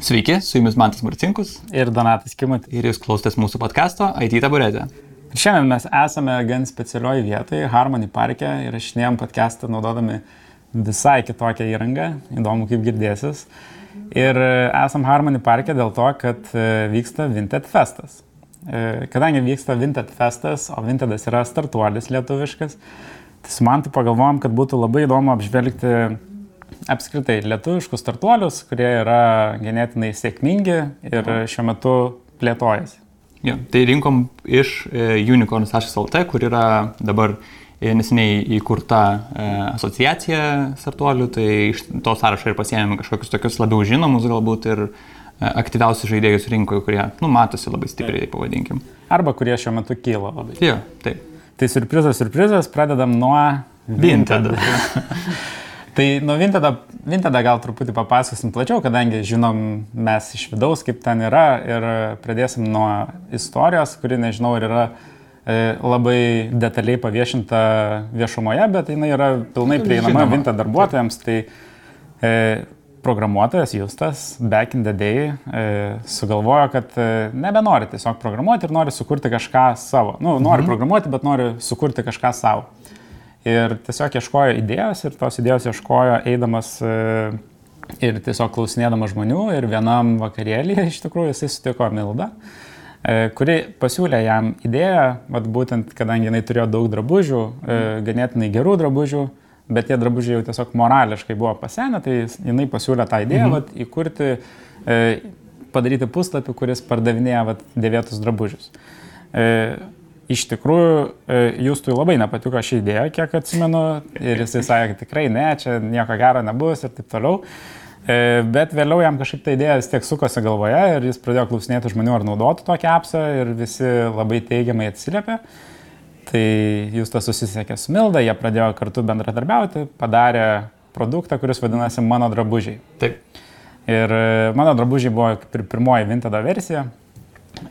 Sveiki, su jumis Mantas Marcinkus ir Donatas Kimutis. Ir jūs klausotės mūsų podkasto IT taburetė. Šiandien mes esame gan specialioje vietoje, Harmony parke, ir rašinėjom podcastą naudodami visai kitokią įrangą, įdomu kaip girdėsis. Ir esam Harmony parke dėl to, kad e, vyksta Vinted Festas. E, kadangi vyksta Vinted Festas, o Vintedas yra startuolis lietuviškas, tai su man tai pagalvojom, kad būtų labai įdomu apžvelgti apskritai lietuviškus startuolius, kurie yra ganėtinai sėkmingi ir šiuo metu plėtojasi. Ja, tai rinkom iš e, unicorns.lt, kur yra dabar e, neseniai įkurta e, asociacija startuolių, tai iš to sąrašo ir pasiėmėme kažkokius tokius labiau žinomus galbūt ir e, aktyviausius žaidėjus rinkoje, kurie, nu, matosi labai stipriai, pavadinkim. Arba kurie šiuo metu kyla labai. Jo, taip. Tai surprizas, surprizas, pradedam nuo Vinted. Tai nuo Vintada, Vintada gal truputį papasakosim plačiau, kadangi žinom mes iš vidaus, kaip ten yra ir pradėsim nuo istorijos, kuri nežinau, ar yra e, labai detaliai paviešinta viešumoje, bet jinai yra pilnai prieinama Žinoma. Vinta darbuotojams. Tai e, programuotojas Justas back in the day e, sugalvojo, kad e, nebenori tiesiog programuoti ir nori sukurti kažką savo. Nu, nori mhm. programuoti, bet nori sukurti kažką savo. Ir tiesiog ieškojo idėjos ir tos idėjos ieškojo eidamas e, ir tiesiog klausinėdamas žmonių ir vienam vakarėlį iš tikrųjų jisai sutiko Mildą, e, kuri pasiūlė jam idėją, vat būtent kadangi jinai turėjo daug drabužių, e, ganėtinai gerų drabužių, bet tie drabužiai jau tiesiog morališkai buvo pasenę, tai jinai pasiūlė tą idėją mhm. vat, įkurti, padaryti puslapį, kuris pardavinėja vat, dėvėtus drabužius. Iš tikrųjų, e, Justui labai nepatiko ši idėja, kiek atsimenu, ir jisai sakė, kad tikrai ne, čia nieko gero nebus ir taip toliau. E, bet vėliau jam kažkaip ta idėja vis tiek sukosi galvoje ir jis pradėjo klausinėti žmonių, ar naudotų tokią apsą ir visi labai teigiamai atsiliepė. Tai Justas susisiekė su Milda, jie pradėjo kartu bendradarbiauti, padarė produktą, kuris vadinasi Mano drabužiai. Taip. Ir e, Mano drabužiai buvo kaip ir pirmoji Vintada versija,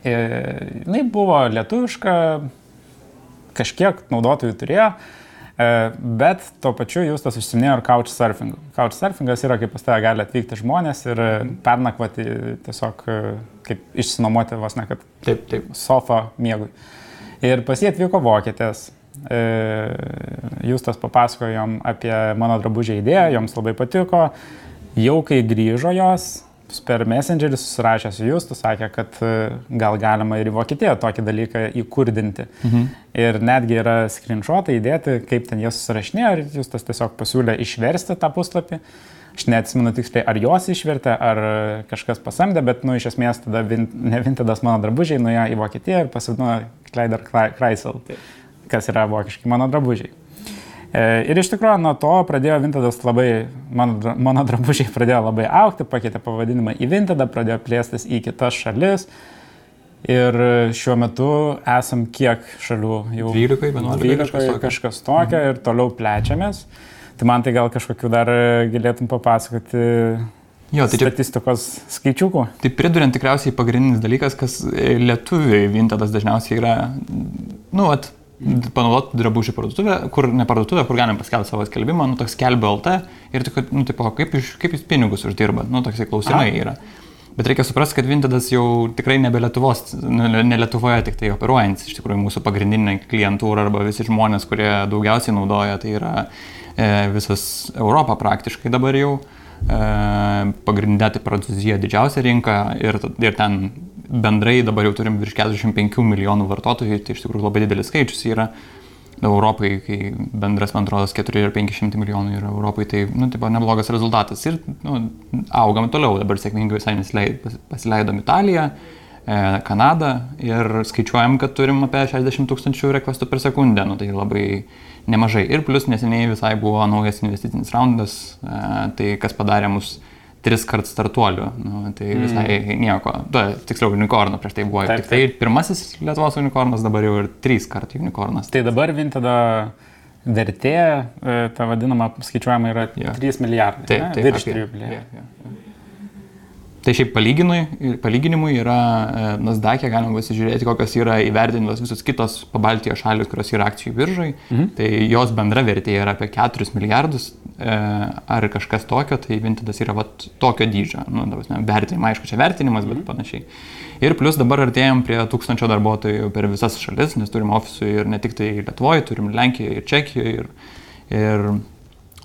Jis buvo lietuviška, kažkiek naudotojų turėjo, e, bet tuo pačiu jūs tas užsiminėjo ir couchsurfingu. Couchsurfingas yra, kaip pas tave gali atvykti žmonės ir pernakvoti tiesiog e, kaip išsinuomoti vos ne, kad taip, taip. sofą miegui. Ir pas jį atvyko vokietės. E, jūs tas papasakojom apie mano drabužį idėją, joms labai patiko. Jau kai grįžo jos, per Messengerį susirašęs jūs, tu sakė, kad e, gal galima ir į Vokietiją tokį dalyką įkurdinti. Mhm. Ir netgi yra screenshotai įdėti, kaip ten jie susirašinėjo ir jūs tas tiesiog pasiūlė išversti tą puslapį. Aš neatsimenu tiksliai, ar jos išvertė, ar kažkas pasamdė, bet, nu, iš esmės tada vin, ne Vintedas mano drabužiai nuėjo į Vokietiją ir pasidino Kleider Kreisel, kas yra vokiški mano drabužiai. E, ir iš tikrųjų nuo to pradėjo Vintadas labai, mano, mano drabužiai pradėjo labai aukti, pakeitė pavadinimą į Vintadą, pradėjo plėstis į kitas šalis. Ir šiuo metu esam kiek šalių jau? 12, 11, 12 kažkas tokio, kažkas tokio mhm. ir toliau plečiamės. Tai man tai gal kažkokiu dar galėtum papasakoti Jo, tai statistikos skaičiukų. Tai priduriant tikriausiai pagrindinis dalykas, kas lietuviai Vintadas dažniausiai yra, nu, at, panaudoti drabužių parduotuvę, kur ne parduotuvę, kur galim paskelbti savo skelbimą, nu toks skelbia LT ir tik, nu, tipo, kaip, kaip jūs pinigus uždirbat, nu toksai klausimai A. yra. Bet reikia suprasti, kad Vintedas jau tikrai nebe Lietuvos, ne Lietuvoje tik tai operuojantis, iš tikrųjų mūsų pagrindinė klientūra arba visi žmonės, kurie daugiausiai naudoja, tai yra e, visas Europa praktiškai dabar jau. E, pagrindinė tai Prancūzija didžiausia rinka ir, ir ten bendrai dabar jau turim virš 45 milijonų vartotojų, tai iš tikrųjų labai didelis skaičius yra. Europai, kai bendras, man atrodo, 4 ir 500 milijonų yra Europai, tai, nu, tipo, neblogas rezultatas. Ir, nu, augam toliau, dabar sėkmingai visai pasileidom Italiją, e, Kanadą ir skaičiuojam, kad turim apie 60 tūkstančių rekvestų per sekundę, nu, tai labai nemažai. Ir plus neseniai visai buvo naujas investicinis raundas, e, tai kas padarė mus tris kart startuolių. Nu, tai visai mm. nieko. Tu, tiksliau, unikornų prieš tai buvo. Taip, tik tai pirmasis Lietuvos unikornas, dabar jau ir trys kart unikornas. Tai dabar vien tada vertė, e, ta vadinama, skaičiuojama yra yeah. 3 milijardai. Taip, taip. Virš 3 milijardų. Yeah, yeah. Tai šiaip palyginimui yra e, Nasdaq'e, galima pasižiūrėti, kokios yra įvertinimas visos kitos pabaltijos šalis, kurios yra akcijų biržai. Mhm. Tai jos bendra vertė yra apie 4 milijardus e, ar kažkas tokio, tai Vintedas yra vat, tokio dydžio. Nu, vertinimai, aišku, čia vertinimas, bet mhm. panašiai. Ir plus dabar artėjom prie tūkstančio darbuotojų per visas šalis, nes turim ofisų ir ne tik tai Lietuvoje, turim Lenkijoje ir Čekijoje. Ir, ir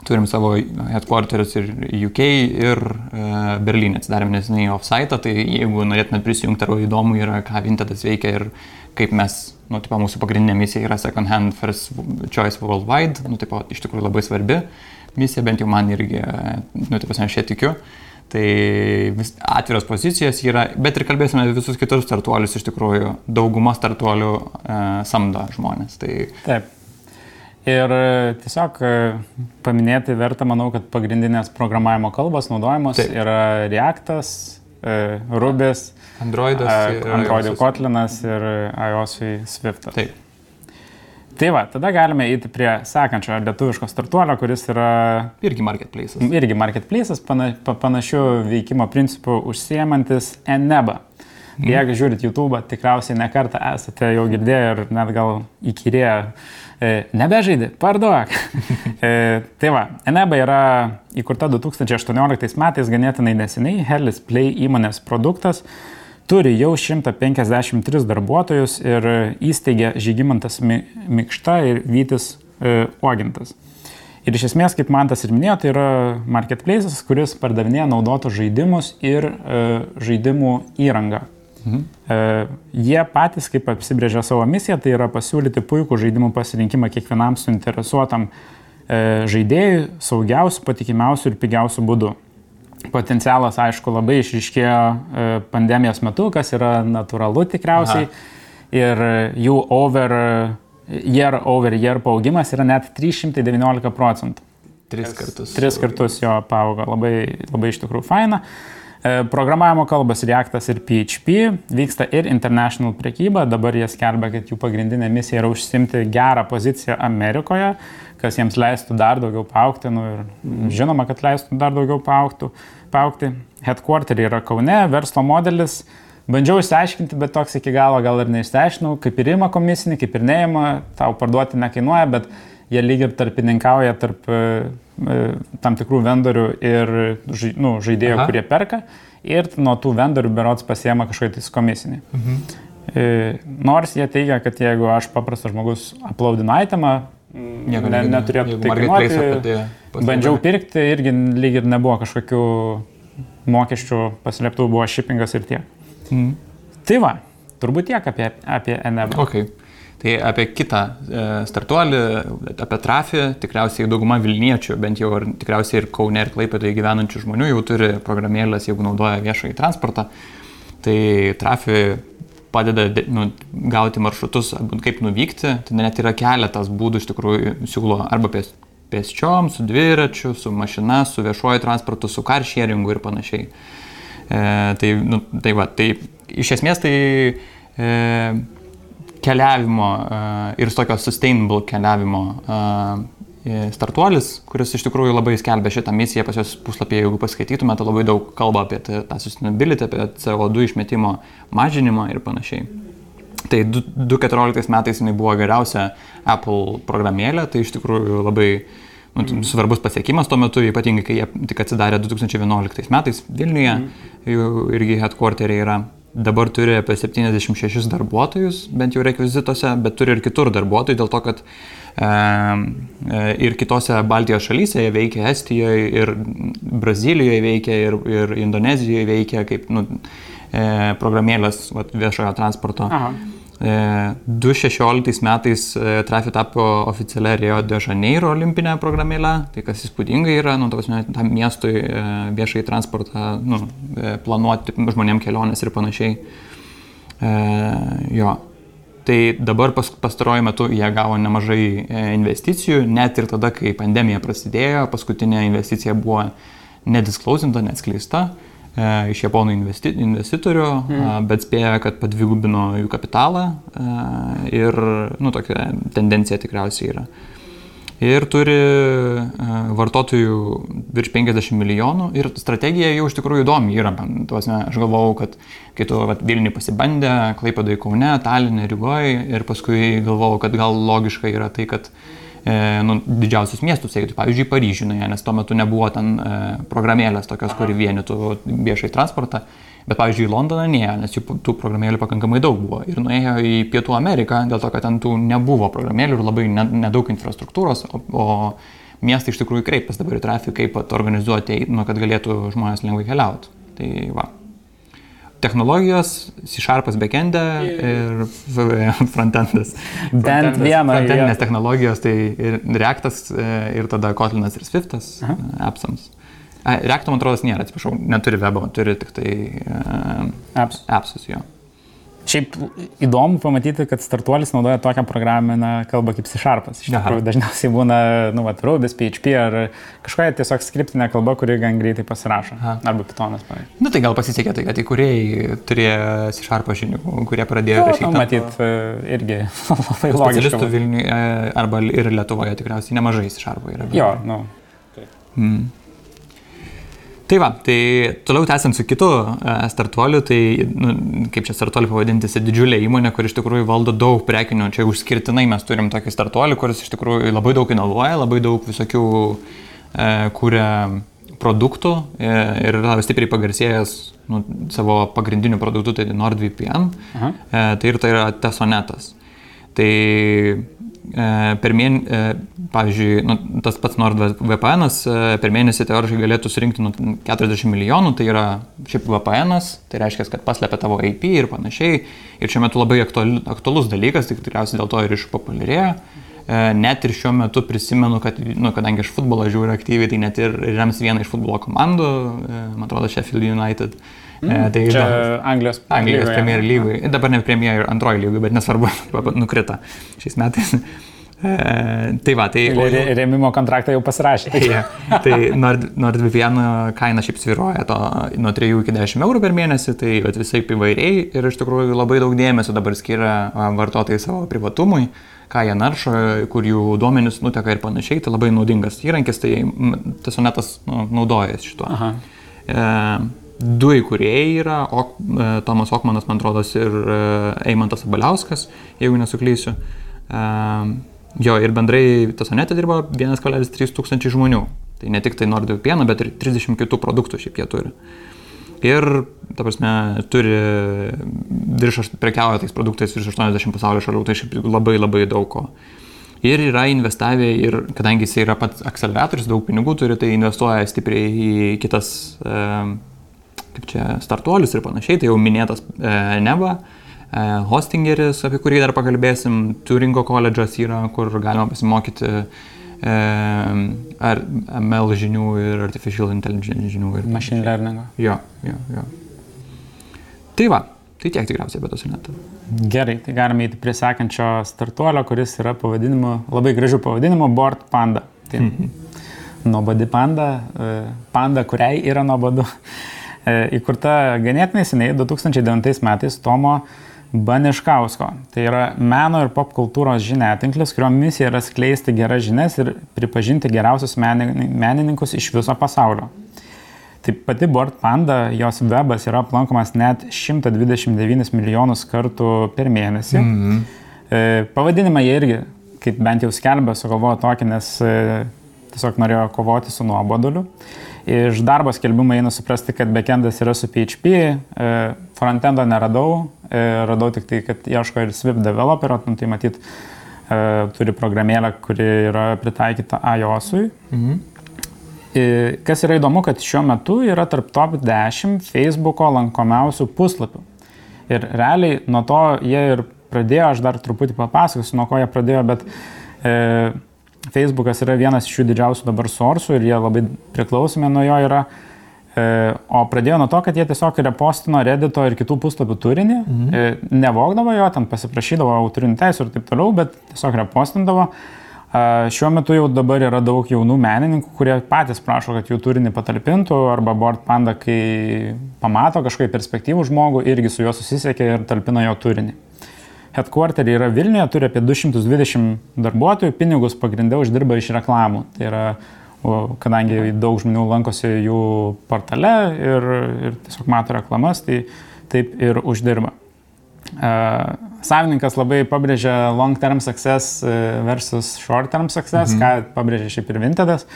Turim savo headquarters ir UK ir e, Berlyne atsidarėm nesiniai offsite, tai jeigu norėtumėt prisijungti arba įdomu yra, ką Vintedas veikia ir kaip mes, nu, tipo, mūsų pagrindinė misija yra second hand first choice worldwide, nu, tipo, iš tikrųjų labai svarbi misija, bent jau man irgi, nu, tipo, aš čia tikiu. Tai vis atviros pozicijos yra, bet ir kalbėsime visus kitus startuolius, iš tikrųjų dauguma startuolių e, samdo žmonės. Tai... Taip. Ir e, tiesiog e, paminėti verta, manau, kad pagrindinės programavimo kalbos naudojamos Taip. yra Reactas, e, Rubis, Androidas, Androidų Kotlinas ir iOS Swiftas. Taip. Tai va, tada galime eiti prie sekančio lietuviško startuolio, kuris yra... Irgi marketplace'as. Irgi marketplace'as, pana, panašių veikimo principų užsiemantis Eneba. Mm. Jeigu žiūrit YouTube, tikriausiai nekartą esate jau girdėję ir net gal įkyrėję nebežaidė, parduok. e, tai va, Eneba yra įkurta 2018 metais ganėtinai neseniai, Hellis Play įmonės produktas, turi jau 153 darbuotojus ir įsteigė Žygimantas Mikšta ir Vytis e, Ogintas. Ir iš esmės, kaip man tas ir minėjo, tai yra marketplaces, kuris pardavinėja naudotus žaidimus ir e, žaidimų įrangą Mhm. Jie patys, kaip apsibrėžė savo misiją, tai yra pasiūlyti puikų žaidimų pasirinkimą kiekvienam suinteresuotam e, žaidėjui saugiausių, patikimiausių ir pigiausių būdų. Potencialas, aišku, labai išriškėjo e, pandemijos metu, kas yra natūralu tikriausiai. Aha. Ir jų over year over year paaugimas yra net 319 procentų. Tris kartus. Tris kartus jo paaugo, labai, labai iš tikrųjų faina. Uh, E, programavimo kalbas Reactas ir PHP, vyksta ir international prekyba, dabar jie skelbia, kad jų pagrindinė misija yra užsimti gerą poziciją Amerikoje, kas jiems leistų dar daugiau paaukti, nu ir žinoma, kad leistų dar daugiau paauktų, paaukti. Headquarter yra Kaune, verslo modelis. Bandžiau išsiaiškinti, bet toks iki galo gal ir neišsiaiškinau, kaip ir įma komisinį, kaip ir neįma, tau parduoti nekainuoja, bet jie lyg ir tarpininkauja tarp e, e, tam tikrų vendorių ir nu, žaidėjų, Aha. kurie perka ir nuo tų vendorių berots pasiema kažkokį komisinį. Mhm. E, nors jie teigia, kad jeigu aš paprastas žmogus aplaudinu itemą, Nieko ne, neturėtų tai kainuoti. Bandžiau pirkti, irgi lyg ir nebuvo kažkokių mokesčių paslėptų, buvo shippingas ir tiek. Mhm. Tai va, turbūt tiek apie, apie NB. Okay. Tai apie kitą e, startuolį, apie trafį, tikriausiai dauguma Vilniečių, bent jau ir tikriausiai ir Kaune ir Klaipėdoje gyvenančių žmonių jau turi programėlės, jeigu naudoja viešąjį transportą. Tai trafį padeda nu, gauti maršrutus, kaip nuvykti. Tai net yra keletas būdų iš tikrųjų siūlo arba pės, pėsčiom, su dviračiu, su mašina, su viešuoju transportu, su carsharingu ir panašiai. E, tai, nu, tai va, tai iš esmės tai e, keliavimo uh, ir tokio sustainable keliavimo uh, startuolis, kuris iš tikrųjų labai skelbia šitą misiją pas jos puslapyje, jeigu paskaitytumėte, tai labai daug kalba apie tą sustainability, apie CO2 išmetimo mažinimą ir panašiai. Tai 2014 metais jinai buvo geriausia Apple programėlė, tai iš tikrųjų labai nu, mm. svarbus pasiekimas tuo metu, ypatingai kai jie tik atsidarė 2011 metais Vilniuje, mm. jų irgi headquarteriai yra dabar turi apie 76 darbuotojus, bent jau rekvizituose, bet turi ir kitur darbuotojų, dėl to, kad e, e, ir kitose Baltijos šalyse jie veikia, Estijoje ir Brazilijoje veikia ir, ir Indonezijoje veikia kaip nu, e, programėlės vat, viešojo transporto. Aha. 2016 metais e, Trafi tapo oficialia Rio de Janeiro olimpinė programėlė, tai kas įspūdingai yra, nu, tavasme, tam miestui e, viešai transportą nu, e, planuoti žmonėm keliones ir panašiai. E, jo. Tai dabar pas, pastaruoju metu jie gavo nemažai investicijų, net ir tada, kai pandemija prasidėjo, paskutinė investicija buvo nedisklausinta, neatskleista. E, iš japonų investi investitorių, mm. bet spėja, kad padvigubino jų kapitalą e, ir, nu, tokia tendencija tikriausiai yra. ir turi e, vartotojų virš 50 milijonų ir strategija jau iš tikrųjų įdomi yra. Tuosne, aš galvojau, kad kai tu vat, Vilniui pasibandė, Klaipėdai Kaune, Talinė, Rygoje ir paskui galvojau, kad gal logiška yra tai, kad e, nu, didžiausius miestus, jeigu, pavyzdžiui, Paryžių, nes tuo metu nebuvo ten e, programėlės tokios, kuri vienytų viešai transportą. Bet, pavyzdžiui, į Londoną neėjo, nes jų tų programėlių pakankamai daug buvo. Ir nuėjo į Pietų Ameriką, dėl to, kad ten tų nebuvo programėlių ir labai nedaug infrastruktūros, o, o miestai iš tikrųjų kreipas dabar į trafiką, kaip organizuoti, nu, kad galėtų žmonės lengvai keliauti. Tai va. Technologijos, C-Sharpas backendė ir frontendas. Bent vieną. Frontendinės technologijos, tai ir Reactas, e, ir tada Kotlinas ir Swiftas Aha. appsams. Reakto, man atrodo, nėra, atsiprašau, neturi webo, turi tik tai uh, apps. appsus jo. Šiaip įdomu pamatyti, kad startuolis naudoja tokią programinę kalbą kaip C-Sharpas. Iš tikrųjų, dažniausiai būna, nu, va, Ruby's, PHP ar kažkokia tiesiog skriptinė kalba, kuri gan greitai pasirašo. Aha. Arba Pythonas, pavyzdžiui. Na nu, tai gal pasisekė tai, kad įkūrėjai turėjo C-Sharpo žinių, kurie pradėjo rašyti. Nu, matyt, e, irgi labai logiška. Specialistų Vilniuje arba ir Lietuvoje tikriausiai nemažai C-Sharpo yra. Bet... Jo, nu. Tai. Mm. Tai va, tai toliau tęsiant su kitu e, startuoliu, tai nu, kaip čia startuoliu pavadinti, tai didžiulė įmonė, kur iš tikrųjų valdo daug prekinių, čia užskirtinai mes turim tokį startuolių, kuris iš tikrųjų labai daug inovuoja, labai daug visokių e, kūrė produktų e, ir yra stipriai pagarsėjęs nu, savo pagrindiniu produktu, tai NordVPN, e, tai ir tai yra Tesonetas. Tai per mėnesį, e, pavyzdžiui, nu, tas pats NordVPN e, per mėnesį teoriškai galėtų surinkti nu, 40 milijonų, tai yra šiaip VPN, tai reiškia, kad paslėpia tavo IP ir panašiai. Ir šiuo metu labai aktuali, aktualus dalykas, tik tikriausiai dėl to ir išpopuliarėjo. Net ir šiuo metu prisimenu, kad, nu, kadangi aš futbolą žiūriu aktyviai, tai net ir rems vieną iš futbolo komandų, man atrodo, Sheffield United. Mm, tai čia Anglijos, Anglijos Premier lygui. Dabar ne Premier ir antroji lygui, bet nesvarbu, nukrita šiais metais. E, tai va, tai... Re, rėmimo kontraktą jau pasirašė. ja, tai NordVPN kaina šiaip sviruoja to nuo 3 iki 10 eurų per mėnesį, tai visai įvairiai ir iš tikrųjų labai daug dėmesio dabar skiria vartotojai savo privatumui ką jie naršo, kur jų duomenys nuteka ir panašiai, tai labai naudingas įrankis, tai tas sonetas nu, naudojasi šituo. Aha. E, du įkūrėjai yra, ok, e, Tomas Okmanas, man atrodo, ir e, Eimantas Abaliauskas, jeigu nesuklysiu. E, jo, ir bendrai Tasonete dirba 1,3 tūkstančiai žmonių. Tai ne tik tai NordVPN, bet ir 30 kitų produktų šiaip jie turi. Ir, ta prasme, turi virš, prekiauja tais produktais virš 80 pasaulio šalių, tai šiaip labai labai daug ko. Ir yra investavę ir, kadangi jis yra pats akceleratorius, daug pinigų turi, tai investuoja stipriai į kitas e, kaip čia startuolius ir panašiai, tai jau minėtas e, Neva, e, Hostingeris, apie kurį dar pakalbėsim, Turingo koledžas yra, kur galima pasimokyti e, ar ML žinių ir Artificial Intelligence žinių. Ir Machine learning. Jo, jo, jo. Tai va, tai tiek tikriausiai apie tos netų. Gerai, tai galime įti prie sekančio startuolio, kuris yra pavadinimu, labai gražiu pavadinimu Board Panda. Tai mm -hmm. Nuobodi panda, e, panda, kuriai yra nuobodu. E, įkurta ganėtinai seniai, 2009 metais Tomo Baniškausko. Tai yra meno ir pop kultūros žiniatinklis, kurio misija yra skleisti geras žinias ir pripažinti geriausius menininkus iš viso pasaulio. Tai pati Board Panda, jos webas yra aplankomas net 129 milijonus kartų per mėnesį. Mm -hmm. Pavadinimą jie irgi, kaip bent jau skelbė, sugalvojo tokį, nes e, tiesiog norėjo kovoti su nuoboduliu. Iš darbo skelbimo eina suprasti, kad backendas yra su PHP, e, frontendo neradau, e, radau tik tai, kad ieško ir Swift developerio, tai matyt, e, turi programėlę, kuri yra pritaikyta iOSui. Mhm. Kas yra įdomu, kad šiuo metu yra tarp top 10 Facebook'o lankomiausių puslapių. Ir realiai nuo to jie ir pradėjo, aš dar truputį papasakosiu, nuo ko jie pradėjo, bet e, Facebookas yra vienas iš jų didžiausių dabar sorsų ir jie labai priklausomi nuo jo yra. E, o pradėjo nuo to, kad jie tiesiog repostino Reddito ir kitų puslapių turinį, mhm. E, nevogdavo jo, ten pasiprašydavo autorinių teisų ir taip toliau, bet tiesiog repostindavo. E, šiuo metu jau dabar yra daug jaunų menininkų, kurie patys prašo, kad jų turinį patalpintų, arba Board Panda, kai pamato kažkokį perspektyvų žmogų, irgi su juo susisiekia ir talpina jo turinį. Headquarterį yra Vilniuje, turi apie 220 darbuotojų, pinigus pagrindę uždirba iš reklamų. Tai yra, kadangi daug žmonių lankosi jų portale ir, ir tiesiog mato reklamas, tai taip ir uždirba. Uh, savininkas labai pabrėžia long term success e, versus short term success, mhm. ką pabrėžia šiaip ir Vintedas.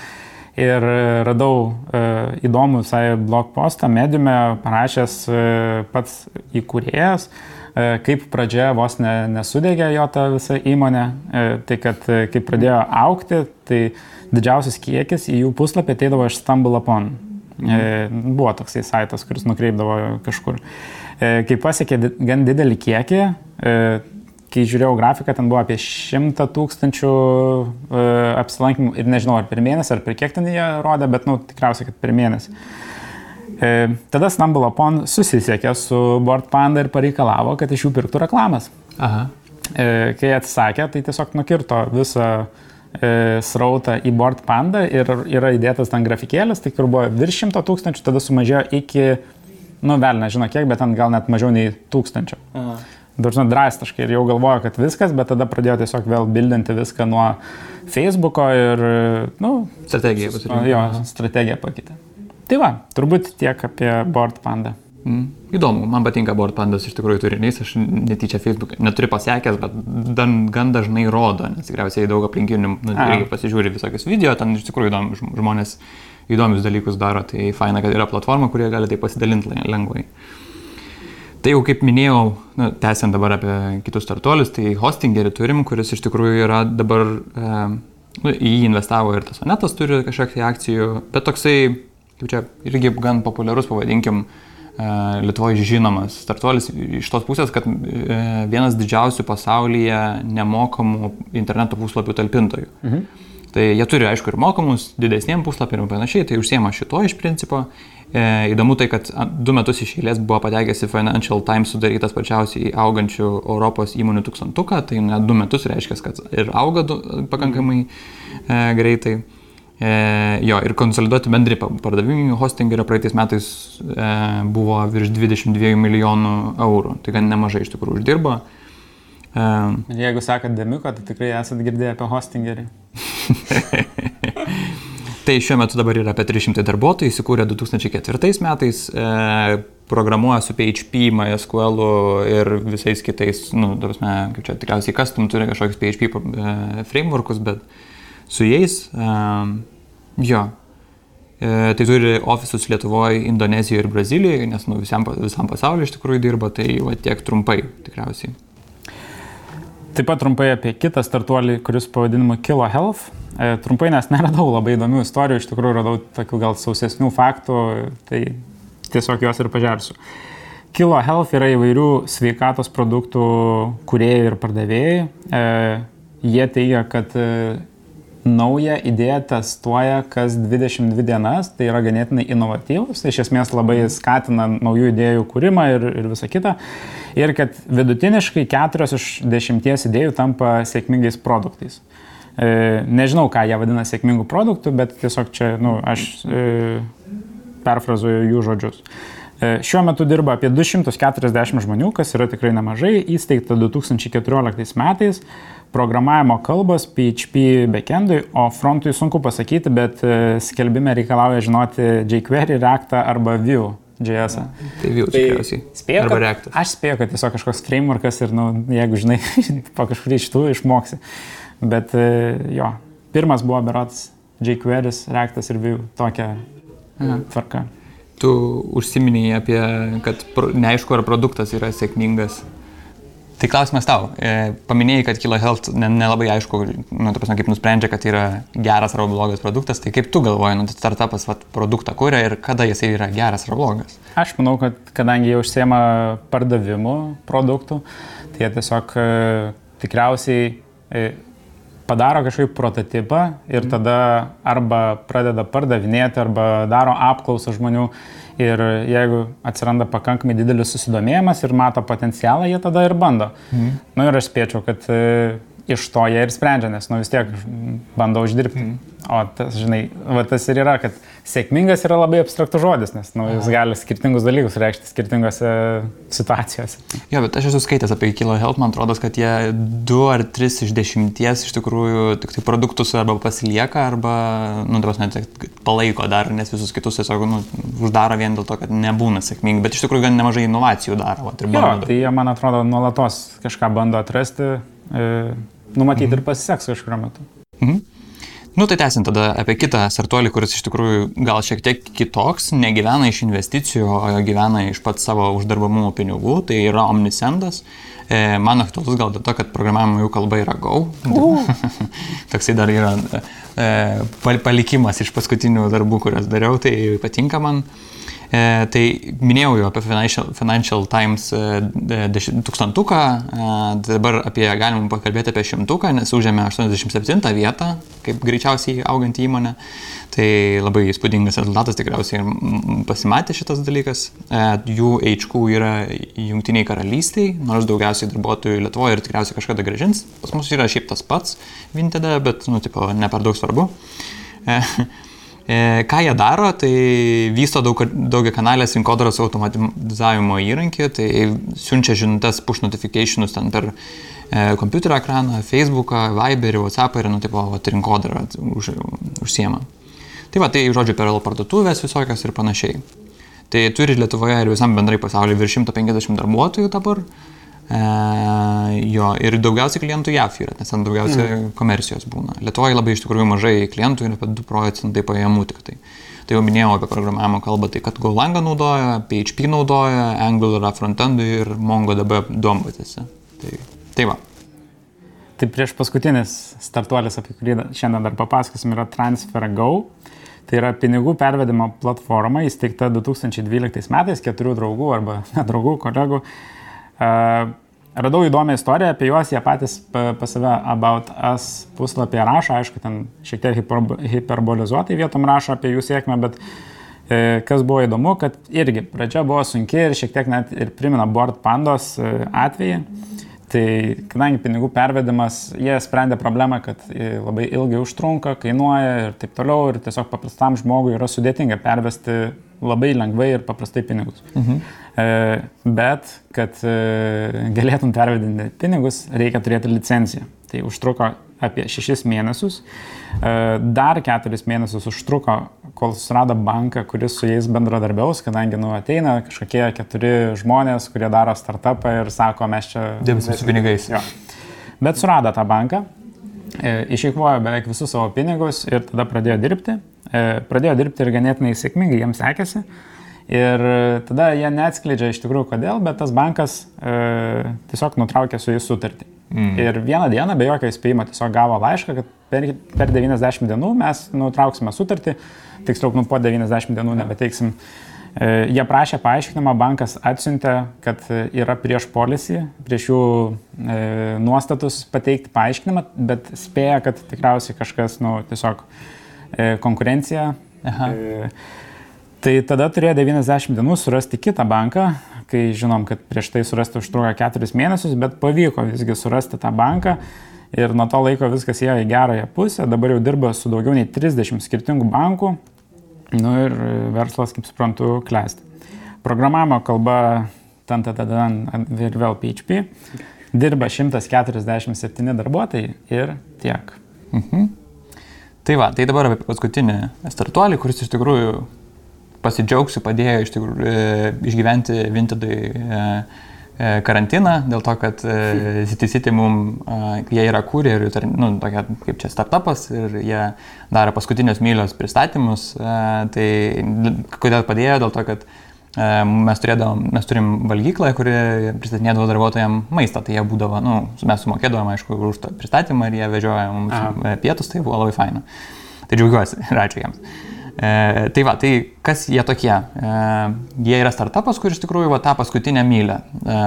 Ir radau uh, įdomų visai blog postą, mediume parašęs uh, pats įkūrėjas, uh, kaip pradžia vos ne, nesudegė jo ta visa įmonė. Uh, tai kad uh, kai pradėjo aukti, tai didžiausias kiekis į jų puslapį ateidavo iš Stumble Upon. Mhm. Buvo toksai saitas, kuris nukreipdavo kažkur. E, kai pasiekė gan didelį kiekį, e, kai žiūrėjau grafiką, ten buvo apie 100 tūkstančių e, apsilankimų ir nežinau, ar per mėnesį, ar per kiek ten jie rodė, bet, nu, tikriausiai, kad per mėnesį. Tada Stumble Upon susisiekė su Board Panda ir pareikalavo, kad iš jų pirktų reklamas. Aha. Kai atsisakė, tai tiesiog nukirto visą srautą į Board Panda ir yra įdėtas ten grafikėlis, tai kur buvo virš 100 tūkstančių, tada sumažėjo iki nu, vėl nežinau kiek, bet ten gal net mažiau nei tūkstančio. Dažnai drastiškai ir jau galvojo, kad viskas, bet tada pradėjo tiesiog vėl bildinti viską nuo Facebooko ir, nu, strategiją pasirinkti. Jo, strategiją pakeitė. Tai va, turbūt tiek apie Board Panda. Mm. Įdomu, man patinka Board Pandas iš tikrųjų turinys, aš netyčia Facebook neturiu pasiekęs, bet dan, gan dažnai rodo, nes tikriausiai daug aplinkinių nu, pasižiūri visokius video, ten iš tikrųjų įdomu, žmonės įdomius dalykus daro, tai faina, kad yra platforma, kurie gali tai pasidalinti lengvai. Tai jau kaip minėjau, nu, tęsiant dabar apie kitus startuolius, tai hostingerį turim, kuris iš tikrųjų yra dabar, e, nu, į jį investavo ir tas Onetas turi kažkiek akcijų, bet toksai, kaip čia irgi gan populiarus, pavadinkim, e, Lietuvoje žinomas startuolis iš tos pusės, kad e, vienas didžiausių pasaulyje nemokamų interneto puslapių talpintojų. Mhm. Tai jie turi, aišku, ir mokamus didesniem puslapiam ir panašiai, tai užsiema šito iš principo. E, įdomu tai, kad du metus iš eilės buvo patekęs į Financial Times sudarytas pačiausiai augančių Europos įmonių tūkstantuką, tai net du metus reiškia, kad ir auga du, pakankamai e, greitai. E, jo, ir konsoliduoti bendri pardavimai hostingerio praeitais metais e, buvo virš 22 milijonų eurų, tai gan nemažai iš tikrųjų uždirbo. E, Jeigu sakat Demiuko, tai tikrai esat girdėję apie hostingerį. tai šiuo metu dabar yra apie 300 darbuotojų, įsikūrė 2004 metais, e, programuoja su PHP, MySQL ir visais kitais, nu, prasme, kaip čia tikriausiai custom turi kažkokius PHP e, frameworkus, bet su jais, e, jo, e, tai turi ofisus Lietuvoje, Indonezijoje ir Brazilijoje, nes nu, visam, visam pasauliu iš tikrųjų dirba, tai va tiek trumpai tikriausiai. Taip pat trumpai apie kitą startuolį, kuris pavadinimu Kilo Health. E, trumpai, nes neradau labai įdomių istorijų, iš tikrųjų radau tokių gal sausesnių faktų, tai tiesiog juos ir pažersiu. Kilo Health yra įvairių sveikatos produktų kuriejai ir pardavėjai. E, jie teigia, kad e, naują idėją testuoja kas 22 dienas, tai yra ganėtinai inovatyvus, tai iš esmės labai skatina naujų idėjų kūrimą ir, ir visą kitą. Ir kad vidutiniškai 4 iš 10 idėjų tampa sėkmingais produktais. E, nežinau, ką jie vadina sėkmingų produktų, bet tiesiog čia, na, nu, aš e, perfrazuoju jų žodžius. E, šiuo metu dirba apie 240 žmonių, kas yra tikrai nemažai, įsteigta 2014 metais, programavimo kalbos PHP backendui, o frontui sunku pasakyti, bet e, skelbime reikalauja žinoti jQuery, React arba Vue. JS. Tai Vue tai tikriausiai. Spėjau, arba React. Aš spėjau, kad tiesiog kažkoks frameworkas ir, nu, jeigu žinai, po kažkurį iš tų išmoksi. Bet e, jo, pirmas buvo berots jQuery, Reactas ir Vue tokia tvarka. Tu užsiminėjai apie, kad neaišku, ar produktas yra sėkmingas. Tai klausimas tau. E, paminėjai, kad Kilo Health nelabai ne aišku, nu, prasme, kaip nusprendžia, kad yra geras ar blogas produktas. Tai kaip tu galvoji, nu, startupas vat, produktą kuria ir kada jisai yra geras ar blogas? Aš manau, kad kadangi jie užsiema pardavimu produktų, tai jie tiesiog e, tikriausiai e, padaro kažkokį prototipą ir mhm. tada arba pradeda pardavinėti, arba daro apklausą žmonių. Ir jeigu atsiranda pakankamai didelis susidomėjimas ir mato potencialą, jie tada ir bando. Mhm. Na nu, ir aš spėčiau, kad e, iš to jie ir sprendžia, nes nu vis tiek bando uždirbti. Mm. O tas, žinai, va, tas ir yra, kad sėkmingas yra labai abstraktus žodis, nes nu, jis gali skirtingus dalykus reikšti skirtingose situacijose. Jo, bet aš esu skaitęs apie Kilo Health, man atrodo, kad jie du ar tris iš dešimties iš tikrųjų tik tai produktus arba pasilieka, arba, nu, dabar net palaiko dar, nes visus kitus tiesiog nu, uždaro vien dėl to, kad nebūna sėkmingi, bet iš tikrųjų gan nemažai inovacijų daro. Va, jo, tai jie, man atrodo, nuolatos kažką bando atrasti. E, numatyti mhm. ir pasiseks kažkurio metu. Mhm. Nu tai tęsim tada apie kitą startuolį, kuris iš tikrųjų gal šiek tiek kitoks, negyvena iš investicijų, o gyvena iš pat savo uždarbamų pinigų, tai yra Omnisendas. E, man aktualus gal dėl to, kad programavimo jų kalba yra Go. Uh. Toksai dar yra e, palikimas iš paskutinių darbų, kuriuos dariau, tai patinka man. E, tai minėjau jau apie Financial, Financial Times e, tūkstantuką, e, dabar apie, galim pakalbėti apie šimtuką, nes užėmė 87 vietą, kaip greičiausiai augantį įmonę. Tai labai įspūdingas rezultatas tikriausiai pasimatė šitas dalykas. E, jų HQ yra jungtiniai karalystiai, nors daugiausiai darbuotojų Lietuvoje ir tikriausiai kažkada gražins. Pas mus yra šiaip tas pats Vinted, bet, nu, tipo, ne per daug svarbu. E, ką jie daro, tai vysto daug, daugia kanalės rinkodaros automatizavimo įrankį, tai siunčia žinutės push notificationus ten per e, kompiuterio ekraną, Facebooką, Viberį, WhatsAppą ir, nu, tipo, va, rinkodarą už, užsiema. Tai va, tai žodžiu per parduotuvės visokios ir panašiai. Tai turi Lietuvoje ir visam bendrai pasaulyje virš 150 darbuotojų dabar. E, jo, ir daugiausiai klientų JAF yra, nes ten daugiausiai mm. komercijos būna. Lietuvoje labai iš tikrųjų mažai klientų ir apie 2 procentai pajamų tik tai. Tai jau minėjau apie programavimo kalbą, tai kad Golanga naudoja, PHP naudoja, Angular frontendui ir MongoDB duombatėse. Tai, tai va. Tai prieš paskutinis startuolis, apie kurį šiandien dar papasakosim, yra TransferGo. Tai yra pinigų pervedimo platforma įsteigta 2012 metais keturių draugų arba nedraugų kolegų Radau įdomią istoriją apie juos, jie patys pas save About Us puslapyje rašo, aišku, ten šiek tiek hiperbolizuotai vietom rašo apie jų sėkmę, bet e, kas buvo įdomu, kad irgi pradžia buvo sunki ir šiek tiek net ir primena Board Pandos e, atvejį. Tai kadangi pinigų pervedimas, jie sprendė problemą, kad e, labai ilgai užtrunka, kainuoja ir taip toliau, ir tiesiog paprastam žmogui yra sudėtinga pervesti labai lengvai ir paprastai pinigus. Mhm. E, bet, kad e, galėtum pervedinti pinigus, reikia turėti licenciją. Tai užtruko apie šešis mėnesius. E, dar keturis mėnesius užtruko, kol surado banką, kuris su jais bendradarbiaus, kadangi nu, ateina kažkokie keturi žmonės, kurie daro startupą ir sako, mes čia... Dirbsime su pinigais. Jo. Bet surado tą banką, išeikvojo beveik visus savo pinigus ir tada pradėjo dirbti. Pradėjo dirbti ir ganėtinai sėkmingai, jiems sekėsi. Ir tada jie neatskleidžia iš tikrųjų kodėl, bet tas bankas e, tiesiog nutraukė su jais sutartį. Mm. Ir vieną dieną be jokio įspėjimo tiesiog gavo laišką, kad per, per 90 dienų mes nutrauksime sutartį, tiksliau, nu po 90 dienų nebeteiksim. E, jie prašė paaiškinimą, bankas atsiuntė, kad yra prieš polisį, prieš jų e, nuostatus pateikti paaiškinimą, bet spėja, kad tikriausiai kažkas, nu, tiesiog E, konkurencija. Aha. E, tai tada turėjo 90 dienų surasti kitą banką, kai žinom, kad prieš tai surasti užtruko 4 mėnesius, bet pavyko visgi surasti tą banką ir nuo to laiko viskas ėjo į gerąją pusę, dabar jau dirba su daugiau nei 30 skirtingų bankų nu, ir verslas, kaip suprantu, klesti. Programavimo kalba ten, ten ir vėl PHP, dirba 147 darbuotojai ir tiek. Mhm. Tai va, tai dabar apie paskutinį startuolį, kuris iš tikrųjų pasidžiaugsiu, padėjo iš tikrųjų e, išgyventi Vintedui e, e, karantiną, dėl to, kad City City mum, jie yra kūrė ir, nu, tokia kaip čia startupas ir jie daro paskutinės mylios pristatymus. Tai kodėl padėjo? Dėl to, kad mes, turėdavom, mes turim valgyklą, kuri pristatinėdavo darbuotojams maistą, tai jie būdavo, nu, mes sumokėdavom, aišku, už tą pristatymą ir jie vežiojo mums Aha. pietus, tai buvo labai faina. Tai džiaugiuosi ir ačiū jiems. E, tai va, tai kas jie tokie? E, jie yra startupas, kur iš tikrųjų va, tą paskutinę mylę e,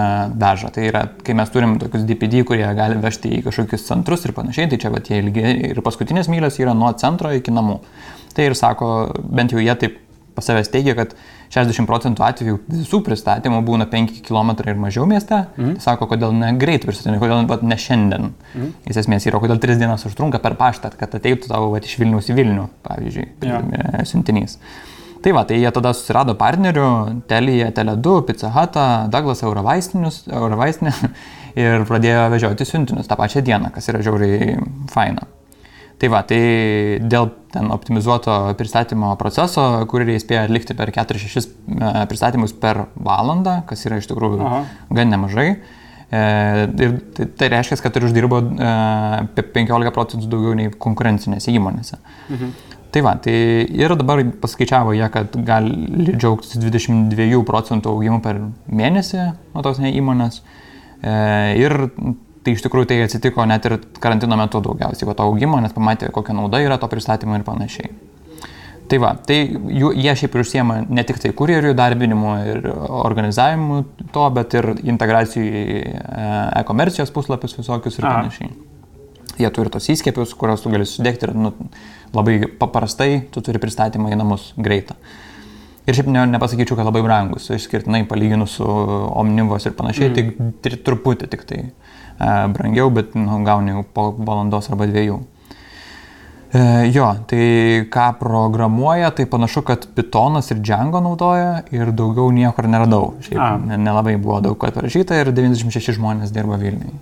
veža. Tai yra, kai mes turim tokius DPD, kurie gali vežti į kažkokius centrus ir panašiai, tai čia va tie ilgi ir paskutinės mylės yra nuo centro iki namų. Tai ir sako, bent jau jie taip pas savęs teigia, kad 60 procentų atvejų visų pristatymų būna 5 km ir mažiau mieste. Mm. Sako, kodėl ne greit pristatymai, kodėl vat, ne šiandien. Mm. Iš esmės yra, kodėl 3 dienas užtrunka per paštą, kad ateitų tavo vat, iš Vilnius į Vilnių, pavyzdžiui, yeah. siuntinys. Tai va, tai jie tada susirado partnerių, Telija, Tele2, Pizza Hut, Douglas Eurovaistinė ir pradėjo vežioti siuntinius tą pačią dieną, kas yra žiauriai faina. Tai va, tai dėl ten optimizuoto pristatymo proceso, kurį jie spėjo atlikti per 4-6 pristatymus per valandą, kas yra iš tikrųjų Aha. gan nemažai. E, ir tai, tai reiškia, kad ir uždirbo e, apie 15 procentų daugiau nei konkurencinėse įmonėse. Mhm. Tai va, tai ir dabar paskaičiavo jie, kad gali džiaugtis 22 procentų augimu per mėnesį nuo tos ne įmonės. E, ir tai iš tikrųjų tai atsitiko net ir karantino metu daugiausiai, va to augimo, nes pamatė, kokia nauda yra to pristatymo ir panašiai. Tai va, tai jų, jie šiaip ir užsiema ne tik tai kurjerių darbinimu ir organizavimu to, bet ir integracijų į e, e-komercijos puslapius visokius ir panašiai. Jie turi tos įskiepius, kuriuos tu gali sudėkti ir nu, labai paprastai tu turi pristatymą į namus greitą. Ir šiaip ne, nepasakyčiau, kad labai brangus, išskirtinai palyginus su Omnivos ir panašiai, mm. tik tri- truputį tik tai e, brangiau, bet nu, gauni jau po valandos arba dviejų. E, jo, tai ką programuoja, tai panašu, kad Pythonas ir Django naudoja ir daugiau niekur neradau. Šiaip nelabai buvo daug kad parašyta ir 96 žmonės dirba Vilniui.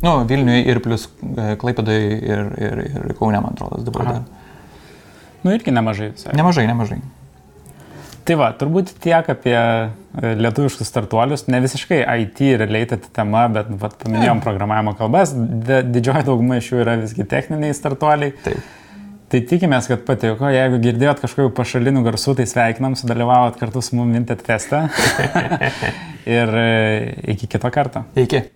Nu, Vilniui ir plus e, Klaipėdai ir, ir, ir Kaune, man atrodo, dabar Aha. dar. Nu irgi nemažai visai. Nemažai, nemažai. Tai va, turbūt tiek apie e, lietuviškus startuolius, ne visiškai IT related tema, bet vat, paminėjom programavimo kalbas, Di- didžioji dauguma iš jų yra visgi techniniai startuoliai. Taip. Tai tikimės, kad patiko, jeigu girdėjot kažkokių pašalinių garsų, tai sveikinam, sudalyvavot kartu su mumis Vinted feste. Ir e, iki kito karto. Iki.